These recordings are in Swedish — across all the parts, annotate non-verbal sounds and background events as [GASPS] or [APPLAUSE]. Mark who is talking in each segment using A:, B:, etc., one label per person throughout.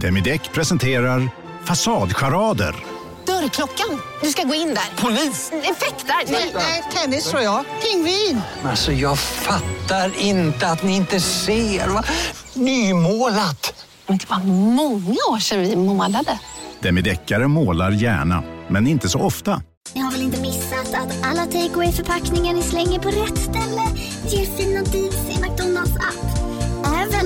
A: Demideck presenterar Fasadcharader.
B: Dörrklockan. Du ska gå in där.
C: Polis?
B: Effektar? Nej,
D: Nej, tennis tror jag. Pingvin.
C: Alltså jag fattar inte att ni inte ser. Va? Nymålat!
B: Men det var många år sedan vi målade.
A: Demideckare målar gärna, men inte så ofta.
E: Ni har väl inte missat att alla takeaway förpackningar ni slänger på rätt ställe ger fina deals i McDonalds app.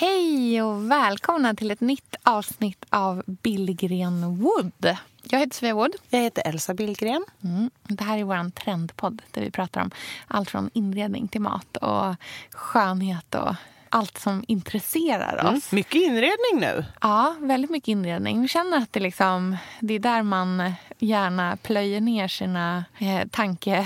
F: Hej och välkomna till ett nytt avsnitt av Billgren Wood. Jag heter Svea Wood.
D: Jag heter Elsa Billgren.
F: Mm. Det här är vår trendpodd där vi pratar om allt från inredning till mat och skönhet och allt som intresserar oss. Mm.
D: Mycket inredning nu.
F: Ja, väldigt mycket inredning. Vi känner att det, liksom, det är där man gärna plöjer ner sina eh, tankebanor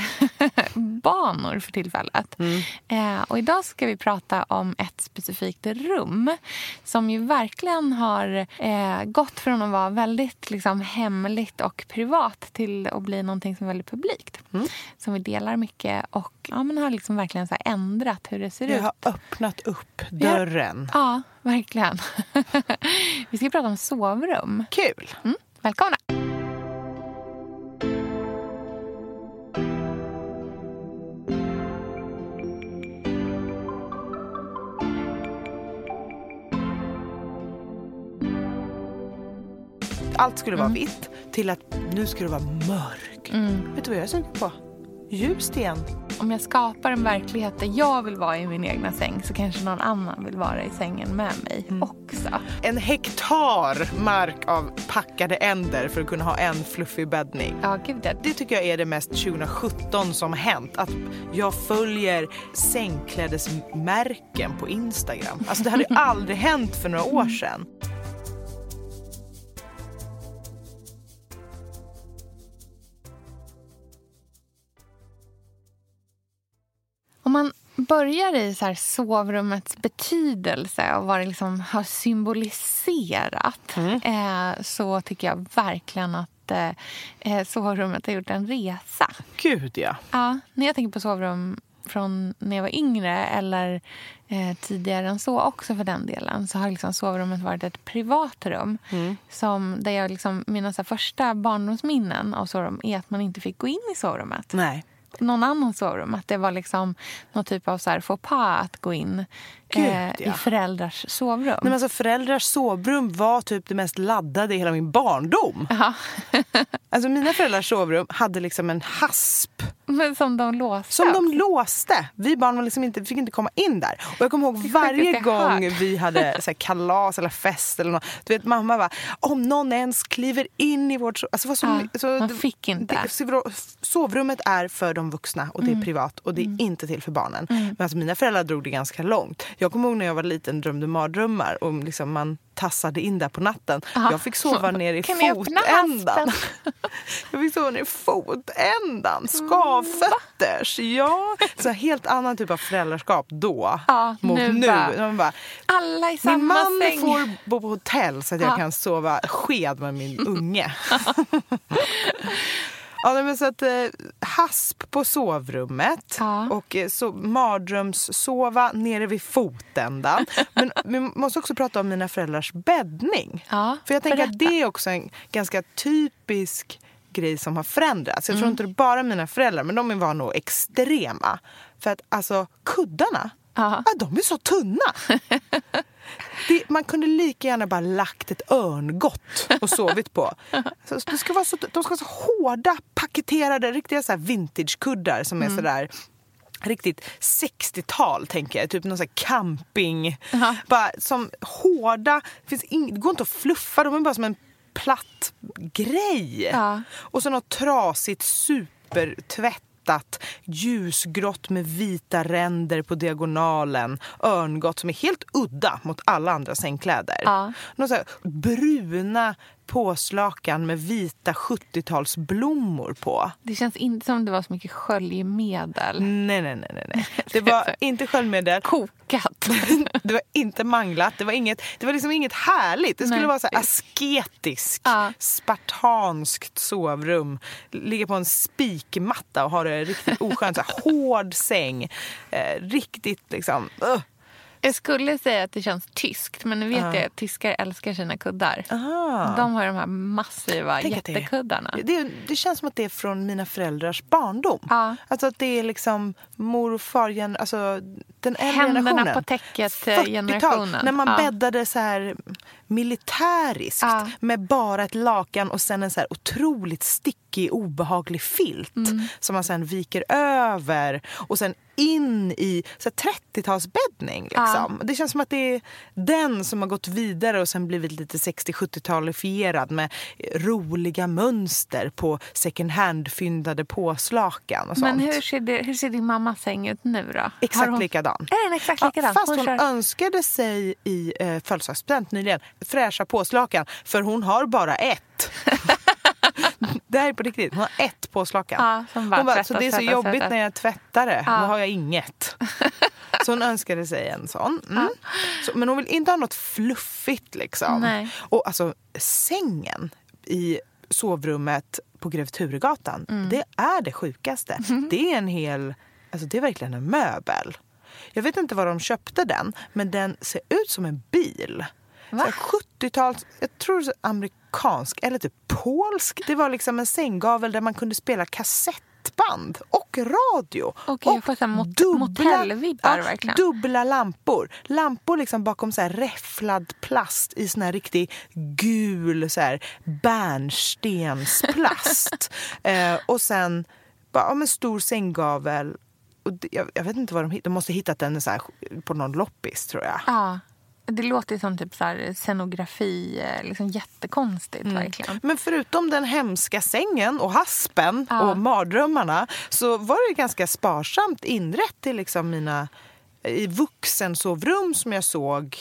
F: för tillfället. Mm. Eh, och idag ska vi prata om ett specifikt rum som ju verkligen har eh, gått från att vara väldigt liksom, hemligt och privat till att bli någonting som är väldigt publikt. Mm. Som vi delar mycket och ja, men har liksom verkligen så ändrat hur det ser
D: det
F: ut.
D: Det har öppnat upp dörren.
F: Ja, ja verkligen. [LAUGHS] vi ska prata om sovrum.
D: Kul!
F: Mm, välkomna!
D: allt skulle vara mm. vitt till att nu ska det vara mörk. Mm. Vet du vad jag är sugen på? Ljust igen.
F: Om jag skapar en verklighet där jag vill vara i min egna säng så kanske någon annan vill vara i sängen med mig mm. också.
D: En hektar mark av packade änder för att kunna ha en fluffig bäddning.
F: Ja, gud det.
D: det tycker jag är det mest 2017 som hänt. Att jag följer sängklädesmärken på Instagram. Alltså det hade [LAUGHS] aldrig hänt för några år sedan.
F: Om man börjar i så här sovrummets betydelse och vad det liksom har symboliserat mm. eh, så tycker jag verkligen att eh, eh, sovrummet har gjort en resa.
D: Gud, ja.
F: ja. När jag tänker på sovrum från när jag var yngre eller eh, tidigare än så också för den delen så har liksom sovrummet varit ett privat rum. Mm. Som, där jag liksom, mina så första barndomsminnen av sovrum är att man inte fick gå in i sovrummet.
D: Nej
F: någon annans sovrum. Att det var liksom någon typ av så här faux pas att gå in Gud, eh, ja. i föräldrars sovrum. Nej,
D: men alltså, föräldrars sovrum var typ det mest laddade i hela min barndom. [LAUGHS] alltså, mina föräldrars sovrum hade liksom en hasp.
F: Men som de låste?
D: Som de låste. Vi barn var liksom inte, fick inte komma in där. Och jag kommer ihåg varje gång vi hade så här, kalas eller fest eller något. Du vet, mamma var om någon ens kliver in i vårt alltså, var så,
F: ja, så, Man fick inte.
D: Det, sovrummet är för de vuxna och det är mm. privat och det är mm. inte till för barnen. Mm. Men alltså, mina föräldrar drog det ganska långt. Jag kommer ihåg när jag var liten drömde mardrömmar och liksom man tassade in där på natten. Aha. Jag fick sova [LAUGHS] ner i kan fotändan. [LAUGHS] jag fick sova ner i fotändan. Skavfötters. Ja. Så helt annan typ av föräldraskap då.
F: Ja,
D: mot nu. nu.
F: Bara, alla i samma
D: Min man
F: säng.
D: får bo på hotell så att jag ja. kan sova sked med min [LAUGHS] unge. Ja, men så att, eh, hasp på sovrummet ja. och eh, så, mardrömssova nere vid fotändan. men [LAUGHS] vi måste också prata om mina föräldrars bäddning. Ja, För jag tänker berätta. att det är också en ganska typisk grej som har förändrats. Jag tror mm. inte det är bara mina föräldrar, men de var nog extrema. För att alltså kuddarna, ja, de är så tunna. [LAUGHS] Det, man kunde lika gärna bara lagt ett örngott och sovit på. [LAUGHS] Så det ska vara så, de ska vara så hårda, paketerade, riktiga så vintagekuddar som är mm. sådär riktigt 60-tal, tänker jag. Typ någon sån camping. Uh-huh. Bara som hårda. Det, finns ing, det går inte att fluffa, de är bara som en platt grej. Uh-huh. Och så något trasigt supertvätt matat, ljusgrått med vita ränder på diagonalen, örngott som är helt udda mot alla andra sängkläder. Ja. Så bruna påslakan med vita 70-talsblommor på.
F: Det känns inte som det var så mycket sköljmedel.
D: Nej, nej, nej. nej. [LAUGHS] Det var inte sköljmedel.
F: Kokat. [LAUGHS]
D: det var inte manglat. Det var, inget, det var liksom inget härligt. Det skulle
F: Nej,
D: vara så asketiskt,
F: Ja.
D: spartanskt sovrum. Ligga på en spikmatta och ha det riktigt oskönt. Så hård säng. Eh, riktigt liksom... Uh.
F: Jag skulle säga att det känns tyskt, men nu vet jag att tyskar älskar sina kuddar.
D: Aha.
F: De har de här massiva
D: Tänk det
F: jättekuddarna.
D: Det, det känns som att det är från mina föräldrars barndom.
F: Ja.
D: Alltså att det är liksom mor och far, alltså den äldre
F: Händerna
D: generationen.
F: på täcket,
D: 40-tal,
F: generationen.
D: När man
F: Ja.
D: bäddade så här militäriskt
F: Ja.
D: med bara ett lakan och sen en så här otroligt stickig, obehaglig filt
F: Mm.
D: som man sen viker över och sen in i så här 30-talsbäddning. Liksom. Det känns som att det är den som har gått vidare och sen blivit lite 60-70-talifierad med roliga mönster på second hand-fyndade påslakan och sånt.
F: Men hur ser, det, hur ser din mammas säng ut nu då?
D: Exakt
F: hon,
D: likadan.
F: Är den exakt
D: Ja,
F: likadan?
D: fast hon
F: kör-
D: önskade sig i eh, födelsedagspresent nyligen fräscha påslakan för hon har bara ett. [LAUGHS] det här är på riktigt. Hon har ett påslakan.
F: Ja, som bara
D: hon bara,
F: tvättas,
D: så det är så
F: tvättas,
D: jobbigt
F: tvättas."
D: när jag tvättar det.
F: Ja.
D: Nu har jag inget. Så hon önskade sig en sån. Mm. Så, men hon vill inte ha något fluffigt liksom.
F: Nej.
D: Och alltså sängen i sovrummet på Grev Turegatan,
F: Mm.
D: det är det sjukaste. Det är en hel, alltså det är verkligen en möbel. Jag vet inte var de köpte den, men den ser ut som en bil. Så här 70-tals, jag tror det är amerikansk eller typ polsk. Det var liksom en sänggavel där man kunde spela kassettband och radio.
F: Okej, jag så här mot- motellvibbar verkligen.
D: Dubbla lampor. Lampor liksom bakom så här räfflad plast i sån här riktig gul så här bärnstensplast. [LAUGHS] eh, och sen bara, ja, men stor sänggavel. Och det, jag, jag vet inte vad de hittade. De måste ha hittat den så här, på någon loppis tror jag.
F: Ja. Det låter som typ så här scenografi, eh, liksom jättekonstigt
D: Mm.
F: verkligen.
D: Men förutom den hemska sängen och haspen
F: Ja.
D: och mardrömmarna så var det ganska sparsamt inrett till liksom mina i vuxensovrum som jag såg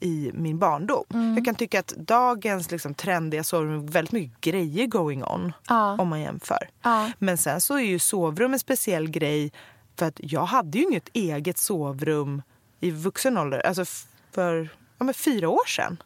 D: i min barndom.
F: Mm.
D: Jag kan tycka att dagens liksom, trendiga sovrum är väldigt mycket grejer going on
F: Ja.
D: om man jämför.
F: Ja.
D: Men sen så är ju sovrum en speciell grej för att jag hade ju inget eget sovrum i vuxen ålder, alltså för ja, men fyra år sedan.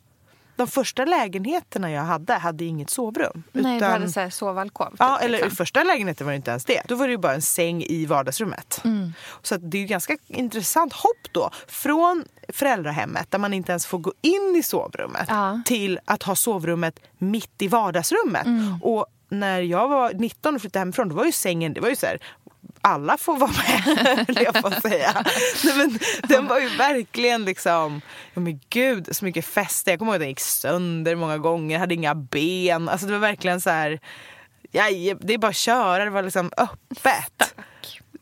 D: De första lägenheterna jag hade hade inget sovrum.
F: Nej, du
D: utan-
F: hade så här sovalkov.
D: Ja,
F: typ,
D: eller i
F: liksom.
D: första lägenheten var det inte ens det. Då var det ju bara en säng i vardagsrummet.
F: Mm.
D: Så det är ju ganska intressant hopp då. Från föräldrahemmet där man inte ens får gå in i sovrummet
F: Ja.
D: till att ha sovrummet mitt i vardagsrummet.
F: Mm.
D: Och när jag var 19 och flyttade hemifrån då var ju sängen, det var ju så här alla får vara med, [LAUGHS] höll jag på att säga. Nej, men den var ju verkligen liksom, ja men gud, så mycket fäste. Jag kommer ihåg att den gick sönder många gånger, hade inga ben. Alltså det var verkligen så här, ja, det är bara att köra, det var liksom öppet.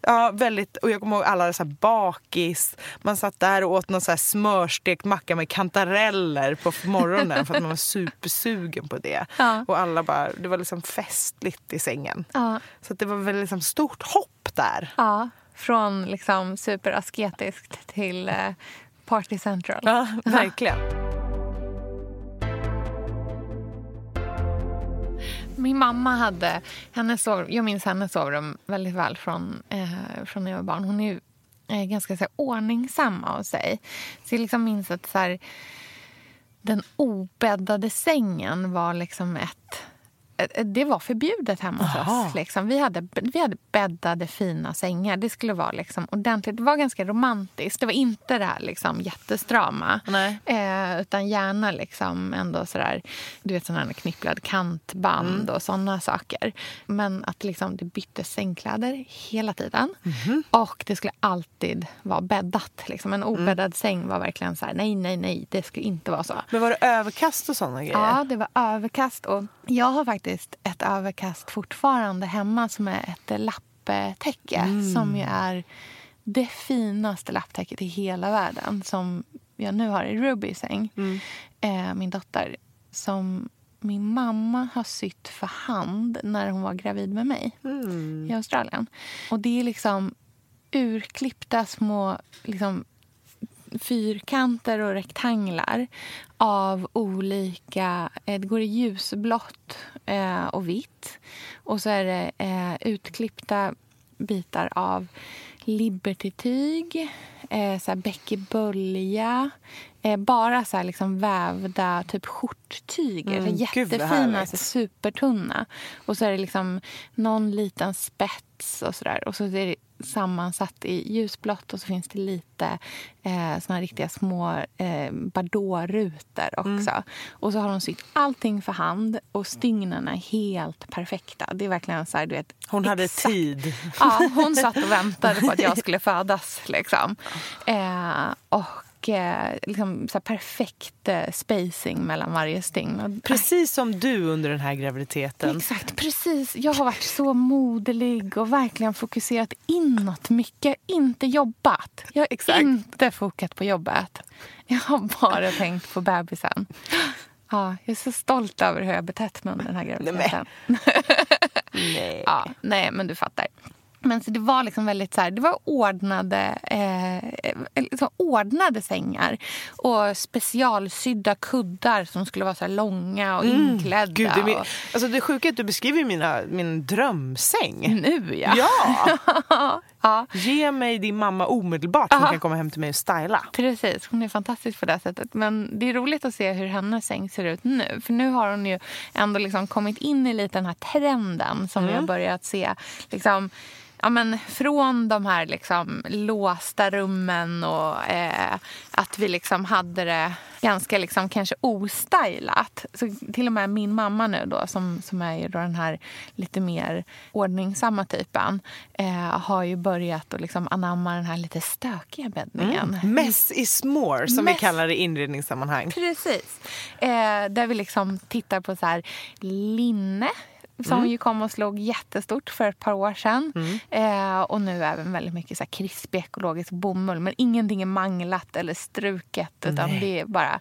D: Ja, väldigt. Och jag kommer ihåg alla så bakis. Man satt där och åt någon så smörstekt macka med kantareller på morgonen för att man var [LAUGHS] supersugen på det.
F: Ja.
D: Och alla bara, det var liksom festligt i sängen.
F: Ja.
D: Så det var väl liksom stort hopp där.
F: ja, från liksom superasketiskt till eh, party central.
D: Ja, verkligen.
F: Min mamma hade hennes sov, jag minns hennes sovrum väldigt väl från, eh, från när jag var barn. Hon är ju eh, ganska så här, ordningsam av sig. Så jag liksom minns att så här, den obäddade sängen var liksom ett ett- Det var förbjudet hemma hos oss. Liksom. Vi, hade, vi hade bäddade fina sängar. Det skulle vara liksom ordentligt. Det var ganska romantiskt. Det var inte det här liksom jättestrama. Eh, utan gärna liksom ändå sådär, du vet sådana här knipplad kantband
D: Mm.
F: och sådana saker. Men att liksom det byttes sängkläder hela tiden.
D: Mhm.
F: Och det skulle alltid vara bäddat. Liksom. En
D: Mm.
F: obäddad säng var verkligen så här, nej, nej, nej, det skulle inte vara så.
D: Men var det överkast och sådana grejer?
F: Ja, det var överkast. Och jag har faktiskt ett överkast fortfarande hemma som är ett lapptäcke
D: Mm.
F: som ju är det finaste lapptäcket i hela världen som jag nu har i Rubys säng.
D: Mm.
F: Eh, min dotter som min mamma har sytt för hand när hon var gravid med mig
D: Mm.
F: i Australien. Och det är liksom urklippta små liksom, fyrkanter och rektanglar av olika... Eh, det går i ljusblått eh, och vitt. Och så är det eh, utklippta bitar av Liberty-tyg, eh, så bäckebölja. Eh, bara så här liksom vävda typ skjorttyger. Mm, Jättefina, så supertunna. Och så är det liksom någon liten spets och sådär. Och så är det sammansatt i ljusblått och så finns det lite eh, såna riktiga små eh, bardotrutor också. Mm. Och så har de sytt allting för hand och stygnen är helt perfekta. Det är verkligen så här, du vet,
D: Hon exakt. hade tid.
F: Ja, hon satt och väntade på att jag skulle födas. Liksom. Eh, och liksom, så perfekt eh, spacing mellan varje stygn.
D: Precis som du under den här graviditeten.
F: Exakt, precis. Jag har varit så moderlig och verkligen fokuserat inåt mycket. Inte jobbat. Jag har Exakt. inte fokat på jobbet. Jag har bara tänkt på bebisen. Ja, jag är så stolt över hur jag betett mig under den här graviditeten. [LAUGHS]
D: Nej.
F: ja, nej, men du fattar. Men så det var liksom väldigt så här, det var ordnade, eh, liksom ordnade sängar och specialsydda kuddar som skulle vara så långa och mm, inklädda.
D: Gud, det, är, alltså det sjuka är att du beskriver mina, min drömsäng.
F: Nu ja.
D: Ja! [LAUGHS] ja. Ge mig din mamma omedelbart som kan komma hem till mig och styla.
F: Precis, hon är fantastisk på det sättet. Men det är roligt att se hur hennes säng ser ut nu. För nu har hon ju ändå liksom kommit in i lite den här trenden som mm. vi har mm. börjat se. Liksom, ja, men från de här liksom låsta rummen och eh, att vi liksom hade det ganska liksom kanske ostylat. Så till och med min mamma nu då som, som är ju då den här lite mer ordningsamma typen eh, har ju börjat att liksom anamma den här lite stökiga bäddningen.
D: Mm. Mess is more som Mess. vi kallar det i inredningssammanhang.
F: Precis. Eh, där vi liksom tittar på så här linne som mm. ju kom och slog jättestort för ett par år sedan. Mm. Eh, och nu även väldigt mycket så här krispig ekologisk bomull. Men ingenting är manglat eller struket. Utan nej. det är bara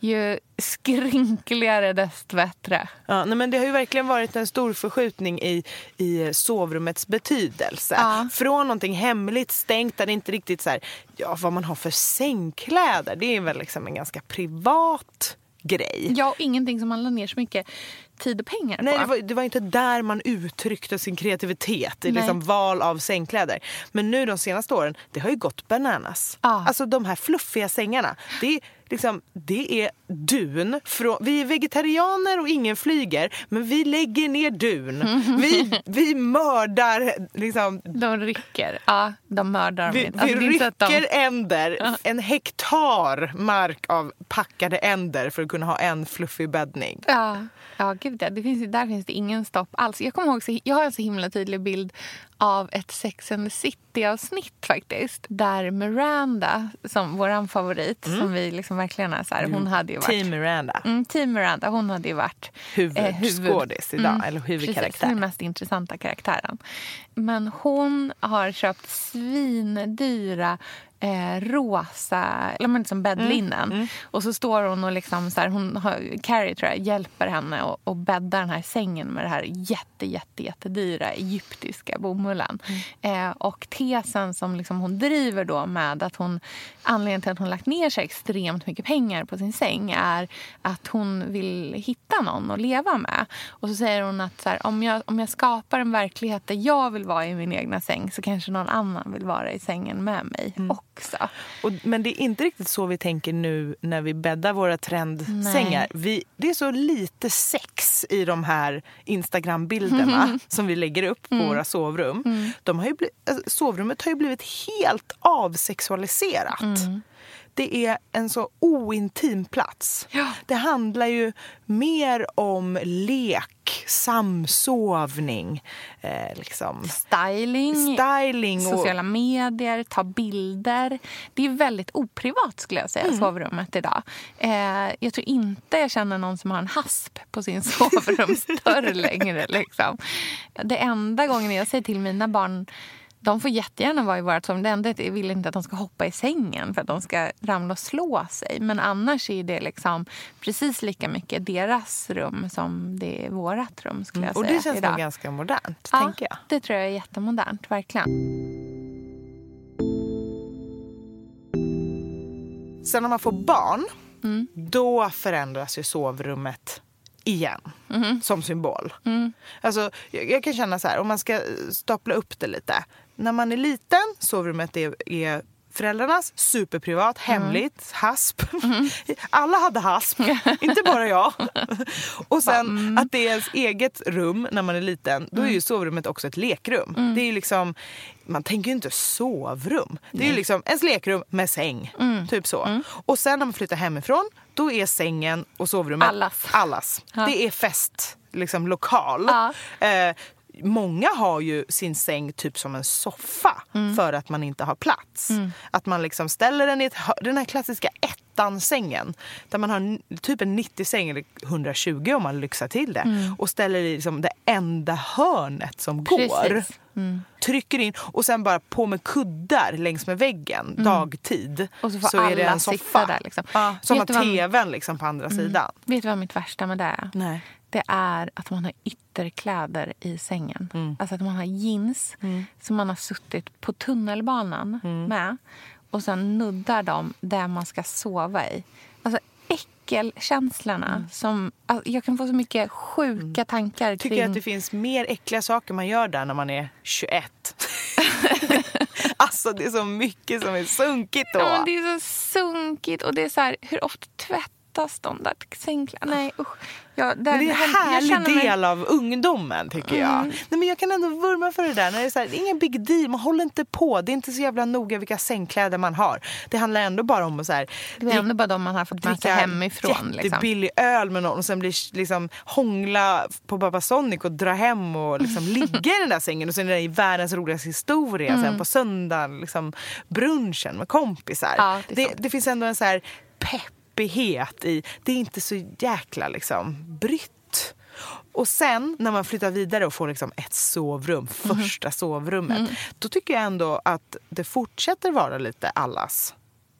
F: ju skrynkligare desto bättre.
D: Ja, nej, men det har ju verkligen varit en stor förskjutning i, i sovrummets betydelse. Ja. Från någonting hemligt, stängt, där det inte riktigt så här, ja, vad man har för sängkläder. Det är väl liksom en ganska privat grej.
F: Ja, och ingenting som man la ner så mycket tid och pengar
D: Nej, Det var, det var inte där man uttryckte sin kreativitet i liksom val av sängkläder. Men nu de senaste åren, det har ju gått bananas. Ah. Alltså de här fluffiga sängarna. Det liksom, det är dun. Från, vi är vegetarianer och ingen flyger, men vi lägger ner dun. Vi, [LAUGHS] vi mördar... Liksom,
F: de rycker. Ja, de mördar.
D: Vi, alltså, vi rycker de... änder. En hektar mark av packade änder för att kunna ha en fluffig bäddning.
F: Ja, ja gud ja. Det finns, där finns det ingen stopp alls. Jag kommer ihåg, jag har en så himla tydlig bild av ett Sex and the City-avsnitt faktiskt. Där Miranda, som vår favorit, mm. som vi liksom verkligen är så här, hon hade ju varit...
D: Team Miranda.
F: Mm, Team Miranda, hon hade ju varit...
D: Huvudskådis eh, huvud, idag, mm, eller huvudkaraktär. Precis,
F: den mest intressanta karaktären. Men hon har köpt svindyra eh, rosa eller liksom bäddlinnen. Mm, mm. Och så står hon och liksom så här, hon har, Carrie tror jag, hjälper henne och, och bädda den här sängen med det här jätte, jätte, jättedyra egyptiska bomullen. Mm. Eh, och tesen som liksom hon driver då med att hon anledningen till att hon lagt ner så extremt mycket pengar på sin säng är att hon vill hitta någon att leva med. Och så säger hon att så här, om, jag, om jag skapar en verklighet där jag vill vara i min egna säng så kanske någon annan vill vara i sängen med mig mm. också.
D: Och, men det är inte riktigt så vi tänker nu när vi bäddar våra trendsängar. Vi, det är så lite sex i de här Instagram-bilderna mm. [LAUGHS] som vi lägger upp på mm. våra sovrum. Mm. De har ju blivit, alltså, sovrummet har ju blivit helt avsexualiserat. Mm. Det är en så ointim plats.
F: Ja.
D: Det handlar ju mer om lek, samsovning, eh, liksom.
F: styling,
D: Styling
F: och... sociala medier, ta bilder. Det är väldigt oprivat skulle jag säga, mm. sovrummet idag. Eh, jag tror inte jag känner någon som har en hasp på sin [LAUGHS] sovrumsdörr längre. Liksom. Det enda gången jag säger till mina barn de får jättegärna vara i vårt sovrum. Det enda är att jag vill inte att de ska hoppa i sängen för att de ska ramla och slå sig. Men annars är det liksom precis lika mycket deras rum som det är vårt rum. Skulle jag
D: mm, och det känns nog ganska modernt,
F: ja,
D: tänker jag.
F: det tror jag är jättemodernt, verkligen.
D: Sen när man får barn, då förändras ju sovrummet igen som symbol. Alltså, jag, jag kan känna så här, om man ska stapla upp det lite. När man är liten, sovrummet är, är föräldrarnas, superprivat, hemligt, hasp. [LAUGHS] Alla hade hasp, [LAUGHS] inte bara jag. Och sen att det är ens eget rum när man är liten, då är ju sovrummet också ett lekrum. Det är liksom, man tänker ju inte sovrum. Det är ju liksom ens lekrum med säng. Typ så. Och sen när man flyttar hemifrån, då är sängen och sovrummet
F: Allas.
D: allas. Det är fest, liksom lokal. Eh, Många har ju sin säng typ som en soffa för att man inte har plats. Att man liksom ställer den i ett, den här klassiska ettan-sängen där man har typ en 90-säng eller 120 om man lyxar till det och ställer i liksom det enda hörnet som går.
F: Precis.
D: Trycker in och sen bara på med kuddar längs med väggen dagtid.
F: Och så får
D: är det
F: alla
D: en soffa.
F: där, liksom.
D: Ja, som har
F: du vad-
D: tvn liksom på andra sidan.
F: Vet du vad mitt värsta med det är?
D: Nej.
F: Det är att man har ytterkläder i sängen.
D: Mm.
F: Alltså att man har jeans som man har suttit på tunnelbanan
D: Mm.
F: med och sen nuddar de där man ska sova i. Alltså äckelkänslorna.
D: Mm.
F: Som, alltså, jag kan få så mycket sjuka tankar
D: Tycker
F: kring...
D: att det finns mer äckliga saker man gör där när man är 21. [LAUGHS] alltså det är så mycket som är sunkigt då.
F: Ja, men det är så sunkigt och det är så här, hur ofta tvättas de där sängkläderna? Nej usch. Jag, där,
D: Men det är en härlig
F: mig- Mm.
D: del av ungdomen tycker jag. Nej, men jag kan ändå vurma för det där. När det, är så här, det är ingen big deal, man håller inte på. Det är inte så jävla noga vilka sängkläder man har. Det handlar ändå bara om att så här,
F: Det är ändå bara de man har fått med sig hemifrån. Liksom.
D: jättebillig öl med någon och sen blir liksom hångla på Babasonic och dra hem och liksom [LAUGHS] ligga i den där sängen och sen är det i världens roligaste historia
F: Mm.
D: sen på söndagen, liksom brunchen med kompisar.
F: Ja, det
D: det, det finns ändå en så här peppighet i, det är inte så jäkla liksom brytt. Och sen när man flyttar vidare och får liksom ett sovrum,
F: Mhm.
D: första sovrummet,
F: Mm.
D: då tycker jag ändå att det fortsätter vara lite allas.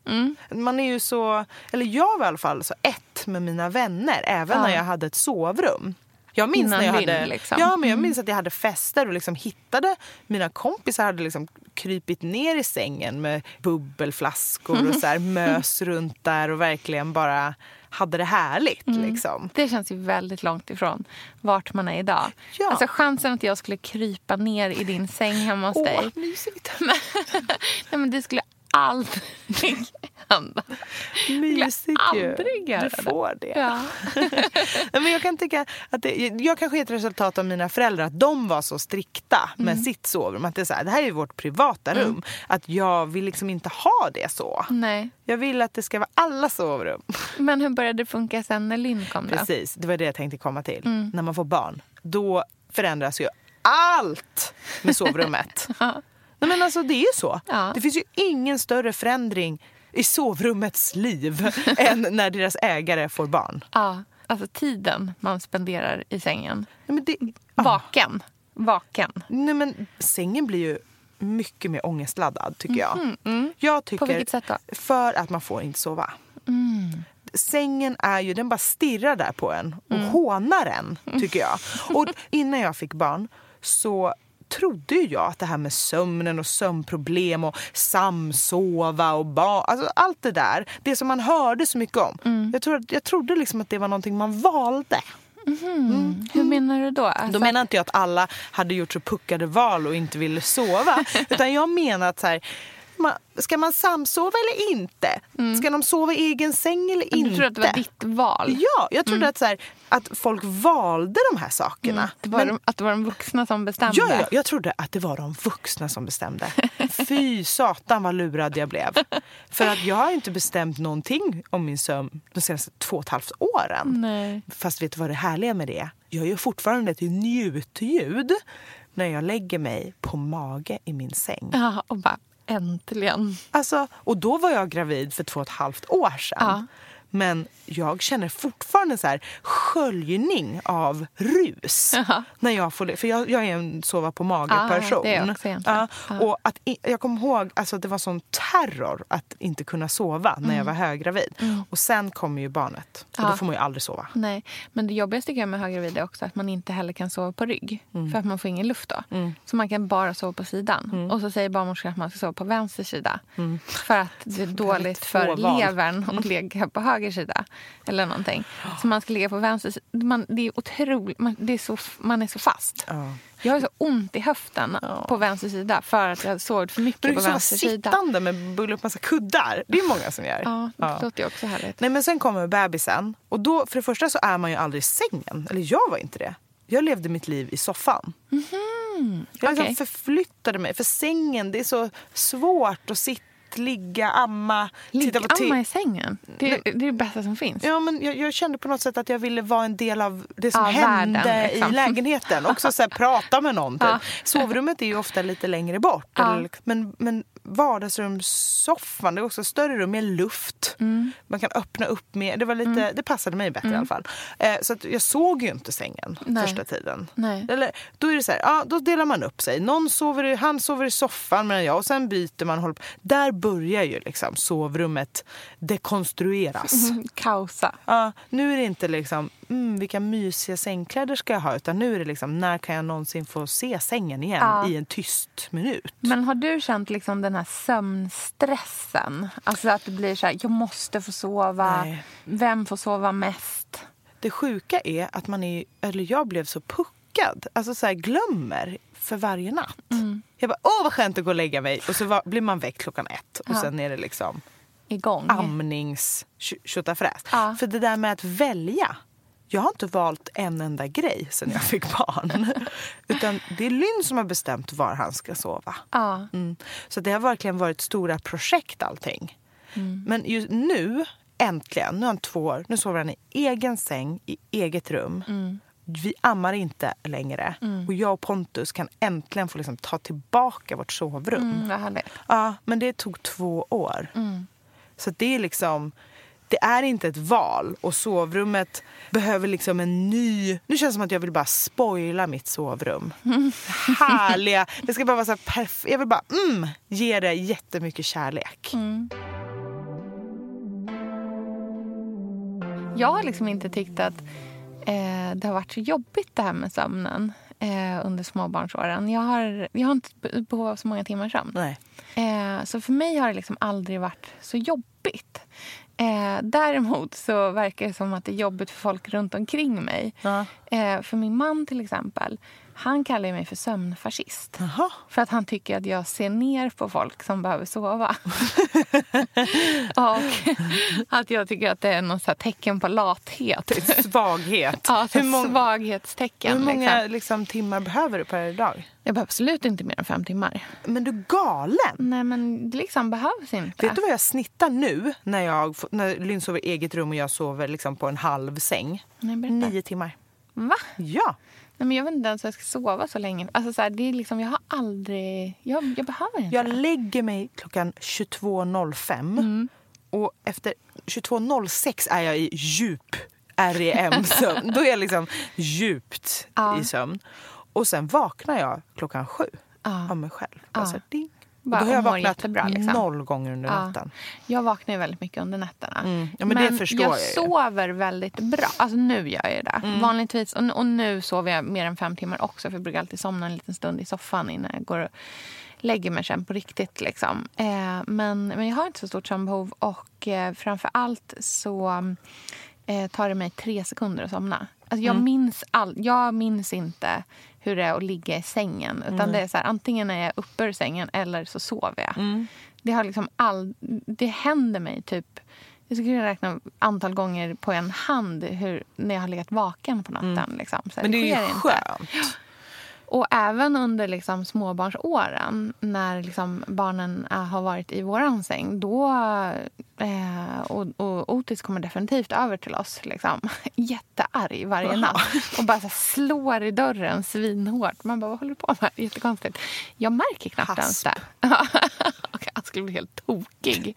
F: Mm.
D: Man är ju så, eller jag var i alla fall så ett med mina vänner även
F: Ja.
D: när jag hade ett sovrum. Jag minns
F: Innan
D: när jag hade,
F: liksom.
D: ja, men jag minns att jag hade fester och liksom hittade mina kompisar hade liksom krypit ner i sängen med bubbelflaskor och så här [LAUGHS] mös runt där och verkligen bara hade det härligt.
F: Mm.
D: Liksom.
F: Det känns ju väldigt långt ifrån vart man är idag.
D: Ja.
F: Alltså chansen att jag skulle krypa ner i din säng hemma hos dig.
D: Åh, mysigt. [LAUGHS] [LAUGHS]
F: Nej, men det skulle aldrig hända.
D: Mysigt ju. Du får det.
F: Ja. [LAUGHS]
D: Men jag kan tycka att det, jag kanske är ett resultat av mina föräldrar att de var så strikta med
F: Mm.
D: sitt sovrum. Att det, är så här, det här är vårt privata rum. Att jag vill liksom inte ha det så.
F: Nej.
D: Jag vill att det ska vara alla sovrum. [LAUGHS]
F: Men hur började det funka sen när Linn kom? Då?
D: Precis, det var det jag tänkte komma till.
F: Mm.
D: När man får barn, då förändras ju allt med sovrummet. [LAUGHS] Nej, men alltså, det är ju så.
F: Ja.
D: Det finns ju ingen större förändring i sovrummets liv [LAUGHS] än när deras ägare får barn.
F: Ja, alltså tiden man spenderar i sängen.
D: Nej, men det, ja.
F: Vaken. Vaken.
D: Nej, men sängen blir ju mycket mer ångestladdad tycker jag. Jag tycker,
F: På vilket sätt då?
D: För att man får inte sova. Sängen är ju, den bara stirrar där på en och hånar en tycker jag. Och innan jag fick barn så trodde ju jag att det här med sömnen och sömnproblem och samsova och barn, alltså allt det där, det som man hörde så mycket om. Jag, trodde, jag trodde liksom att det var någonting man valde.
F: Hur menar du då? Alltså,
D: Då menar inte jag att alla hade gjort så puckade val och inte ville sova. [LAUGHS] utan jag menar att så här, man, ska man samsova eller inte? Ska de sova i egen säng eller
F: du
D: inte?
F: tror att det var ditt val?
D: Ja, jag trodde att, så här, att folk valde de här sakerna.
F: Det var
D: Men-
F: de, att det var de vuxna som bestämde?
D: Ja, ja, jag trodde att det var de vuxna som bestämde. [LAUGHS] Fy satan vad lurad jag blev. För att jag har inte bestämt någonting om min sömn de senaste två och ett halvt åren.
F: Nej.
D: Fast vet du vad det härliga med det är? Jag gör fortfarande ett njutljud när jag lägger mig på mage i min säng.
F: Ja, och bara äntligen.
D: Alltså, och då var jag gravid för två och ett halvt år sedan.
F: Ja.
D: Men jag känner fortfarande så här sköljning av rus. När jag får, för jag, jag är en sova på mage-person.
F: Ja, egentligen.
D: Ja,
F: Ja.
D: och att, jag kommer ihåg alltså, att det var sån terror att inte kunna sova när jag var höggravid. Och sen kommer ju barnet. Och då
F: Ja.
D: får man ju aldrig sova.
F: Nej, men det jobbigaste tycker jag med höggravid är också att man inte heller kan sova på rygg.
D: Mm.
F: För att man får ingen luft då. Så man kan bara sova på sidan. Och så säger barnmorskan att man ska sova på vänster sida. För att det är dåligt för levern att ligga på höger sida. Eller någonting. Så man ska ligga på vänster sida. Man, det är otroligt. Man, det är så, man är så fast.
D: Ja.
F: Jag har så ont i höften på vänster sida för att jag sovit för mycket
D: Men
F: på
D: du
F: vänster sida.
D: sittande med bulla upp massa kuddar. Det är många som gör.
F: Ja, det
D: Ja.
F: låter ju också härligt.
D: Nej men sen kommer bebisen. Och då, för det första så är man ju aldrig i sängen. Eller jag var inte det. Jag levde mitt liv i soffan. Jag liksom.
F: Okej.
D: förflyttade mig. För sängen, det är så svårt att sitta, ligga, amma, titta på te-
F: i sängen. Det, det är det bästa som finns.
D: Ja, men jag, jag kände på något sätt att jag ville vara en del av det som
F: Ja,
D: hände
F: världen, liksom.
D: i [LAUGHS] lägenheten. Också så här, prata med någon. Typ.
F: Ja.
D: Sovrummet är ju ofta lite längre bort.
F: Ja.
D: Eller, men, men vardagsrumssoffan, det är också större rum med luft.
F: Mm.
D: Man kan öppna upp mer. Det, var lite, det passade mig bättre i alla fall. Eh, så jag såg ju inte sängen
F: Nej.
D: första tiden.
F: Nej.
D: Eller, då är det så här, ja, då delar man upp sig. Någon sover, han sover i soffan medan jag och sen byter man. Håller på. Där börjar ju liksom sovrummet dekonstrueras.
F: Mm, [LAUGHS] Kaosa.
D: Ja, nu är det inte liksom mm, vilka mysiga sängkläder ska jag ha utan nu är det liksom när kan jag någonsin få se sängen igen
F: Ja.
D: i en tyst minut.
F: Men har du känt liksom den här sömnstressen? Alltså att det blir så här, jag måste få sova.
D: Nej.
F: Vem får sova mest?
D: Det sjuka är att man är, eller jag blev så puckad, alltså så här, glömmer för varje natt.
F: Mm.
D: Jag bara, åh vad skönt att gå och lägga mig och så var, blir man väckt klockan ett och
F: Ja.
D: sen är det liksom
F: Igång.
D: amnings tjotafräs.
F: Ja.
D: För det där med att välja. Jag har inte valt en enda grej sen jag fick barn. [LAUGHS] Utan det är Lynn som har bestämt var han ska sova.
F: Ja.
D: Mm. Så det har verkligen varit stora projekt allting.
F: Mm.
D: Men just nu, äntligen, nu har han två år, nu sover han i egen säng, i eget rum.
F: Mm.
D: Vi ammar inte längre. Och jag och Pontus kan äntligen få liksom ta tillbaka vårt sovrum.
F: Mm, vad härligt.
D: Ja, men det tog två år.
F: Mm.
D: Så det är liksom... Det är inte ett val och sovrummet behöver liksom en ny... Nu känns det som att jag vill bara spoila mitt sovrum. Härliga... [LAUGHS] Det ska bara vara så här perf- Jag vill bara mm, ge det jättemycket kärlek.
F: Mm. Jag har liksom inte tyckt att eh, det har varit så jobbigt det här med sömnen eh, under småbarnsåren. Jag har, jag har inte be- behov av så många timmar sömn.
D: Nej.
F: Eh, så för mig har det liksom aldrig varit så jobbigt. Eh, däremot så verkar det som att det är jobbigt för folk runt omkring mig.
D: Ja.
F: Eh, för min man till exempel, han kallar mig för sömnfascist.
D: Jaha.
F: För att han tycker att jag ser ner på folk som behöver sova. [LAUGHS] och att jag tycker att det är något så här tecken på lathet.
D: Svaghet.
F: Ja,
D: hur, många,
F: svaghetstecken.
D: hur många
F: Liksom.
D: liksom, timmar behöver du per dag?
F: Jag behöver absolut inte mer än fem timmar.
D: Men du är galen!
F: Nej, men det liksom behövs inte.
D: Vet du vad jag snittar nu när, jag, när Lynn sover i eget rum och jag sover liksom på en halv säng?
F: Nej, berätta.
D: Nio timmar.
F: Va?
D: Ja.
F: Nej, men jag vet inte ens om jag ska sova så länge. Alltså, så här, det är liksom, jag har aldrig... Jag, jag behöver inte
D: Jag lägger mig klockan 22.05 och efter 22.06 är jag i djup REM-sömn. [LAUGHS] Då är jag liksom djupt
F: Ja.
D: i sömn. Och sen vaknar jag klockan sju
F: Ja.
D: av mig själv.
F: Ja.
D: Alltså, ding.
F: Bara
D: då har jag vaknat
F: liksom.
D: noll gånger under
F: Ja.
D: natten.
F: Jag vaknar ju väldigt mycket under nätterna.
D: Mm. Ja, men det förstår
F: jag
D: jag
F: sover väldigt bra. Alltså nu gör jag det.
D: Mm.
F: Vanligtvis, och, och nu sover jag mer än fem timmar också. För jag brukar alltid somna en liten stund i soffan innan jag går och lägger mig sen på riktigt. Liksom. Eh, men, men jag har inte så stort sömnbehov. Och eh, framför allt så eh, tar det mig tre sekunder att somna. Alltså jag,
D: Mm.
F: minns all, jag minns inte hur det är att ligga i sängen. Utan det är så här, antingen är jag uppe ur sängen eller så sover jag.
D: Mm.
F: Det, har liksom all, det händer mig typ... Jag skulle kunna räkna antal gånger på en hand hur, när jag har legat vaken på natten. Liksom. Så
D: Mm. Men det är
F: sker
D: ju
F: inte. Och även under liksom småbarnsåren, när liksom barnen äh, har varit i våran säng, då... Eh, och, och Otis kommer definitivt över till oss. Liksom. [LAUGHS] Jättearg varje natt. Och bara slår i dörren svinhårt. Man bara, vad håller du på med? Jättekonstigt. Jag märker knappt ens
D: Hasp.
F: det. [LAUGHS] och han skulle bli helt tokig.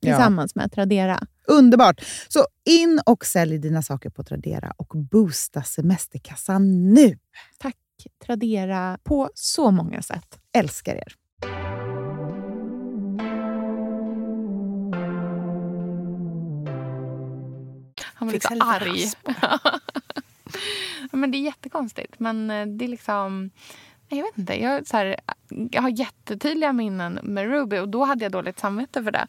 F: tillsammans ja. med Tradera.
G: Underbart! Så in och sälj dina saker på Tradera och boosta semesterkassan nu!
F: Tack Tradera på så många sätt.
G: Älskar er!
F: Han var lite arg. [LAUGHS] men det är jättekonstigt. Men eh, det är liksom... Jag vet inte. Jag, så här, jag har jättetydliga minnen med Ruby och då hade jag dåligt samvete för det.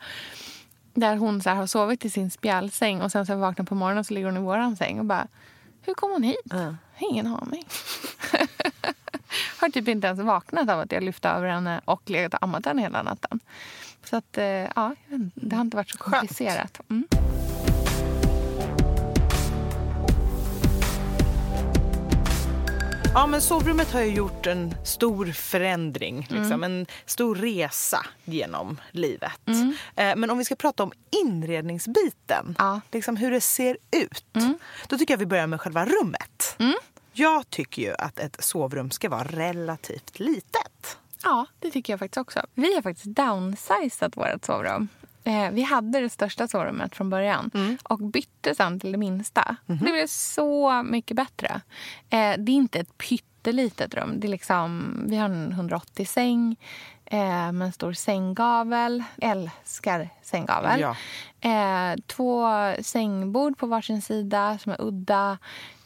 F: Där hon så har sovit i sin spjälsäng och sen så vaknar på morgonen så ligger hon i våran säng och bara Hur kom hon hit? Mm. Ingen aning. [LAUGHS] har typ inte ens vaknat av att jag lyft över henne och legat och ammat henne hela natten. Så att, eh, ja, det har inte varit så komplicerat. Mm.
D: Ja, men sovrummet har ju gjort en stor förändring, liksom, mm. en stor resa genom livet. Mm. Eh, men om vi ska prata om inredningsbiten, ja. liksom hur det ser ut, mm. då tycker jag vi börjar med själva rummet. Mm. Jag tycker ju att ett sovrum ska vara relativt litet.
F: Ja, det tycker jag faktiskt också. Vi har faktiskt downsizat vårt sovrum. Eh, vi hade det största sovrummet från början mm. och bytte sen till det minsta. Mm. Det blev så mycket bättre. Eh, det är inte ett pyttelitet rum. Det är liksom, vi har en 180-säng eh, med en stor sänggavel. Älskar sänggavel. Ja. Eh, två sängbord på varsin sida som är udda.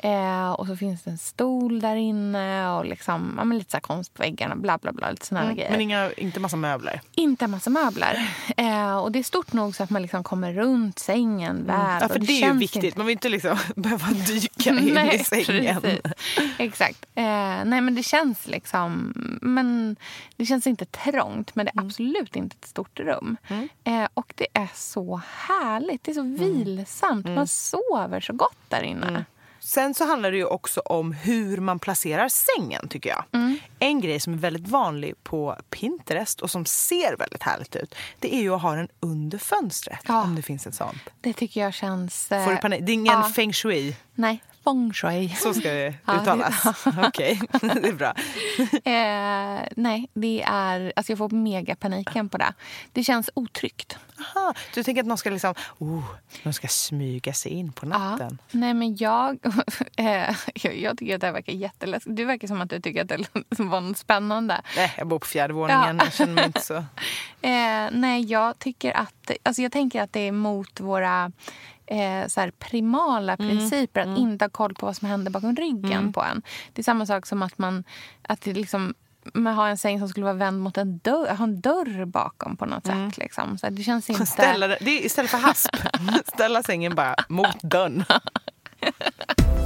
F: Eh, och så finns det en stol där inne och liksom, ja, lite så konst på väggarna. Bla, bla, bla, lite mm, grejer.
D: Men inga, inte massa möbler?
F: Inte massa möbler. Eh, och det är stort nog så att man liksom kommer runt sängen mm. väl.
D: Ja, för det, det är ju viktigt. Inte... Man vill inte liksom [LAUGHS] behöva dyka in [LAUGHS] nej, i sängen. Precis.
F: Exakt. Eh, nej, men det känns liksom... Men det känns inte trångt, men det är mm. absolut inte ett stort rum. Mm. Eh, och det är så härligt. Det är så mm. vilsamt. Man sover så gott där inne.
D: Sen så handlar det ju också om hur man placerar sängen tycker jag. Mm. En grej som är väldigt vanlig på Pinterest och som ser väldigt härligt ut det är ju att ha den under fönstret ja. om det finns ett sånt.
F: Det tycker jag känns...
D: Får du panik? Det är ingen ja. feng shui?
F: Nej, feng shui.
D: Så ska det [LAUGHS] uttalas? Okej, okay. [LAUGHS] det är bra. [LAUGHS]
F: eh, nej, det är... Alltså jag får megapaniken på det. Det känns otryggt.
D: Aha, du tänker att någon ska liksom... Oh, någon ska smyga sig in på natten?
F: Ja. Nej, men jag... Eh, jag tycker att det här verkar jätteläskigt. Du verkar som att du tycker att det var något spännande.
D: Nej, jag bor på fjärde våningen. Ja. Jag känner mig inte så...
F: Eh, nej, jag tycker att... Alltså jag tänker att det är mot våra eh, så primala mm. principer. Mm. Att inte ha koll på vad som händer bakom ryggen mm. på en. Det är samma sak som att man... Att det liksom, man har en säng som skulle vara vänd mot en dörr, ha en dörr bakom på något mm. sätt. Liksom. Så det känns [LAUGHS] inte...
D: Ställa, det är istället för hasp, [LAUGHS] ställa sängen bara mot dörren. [LAUGHS]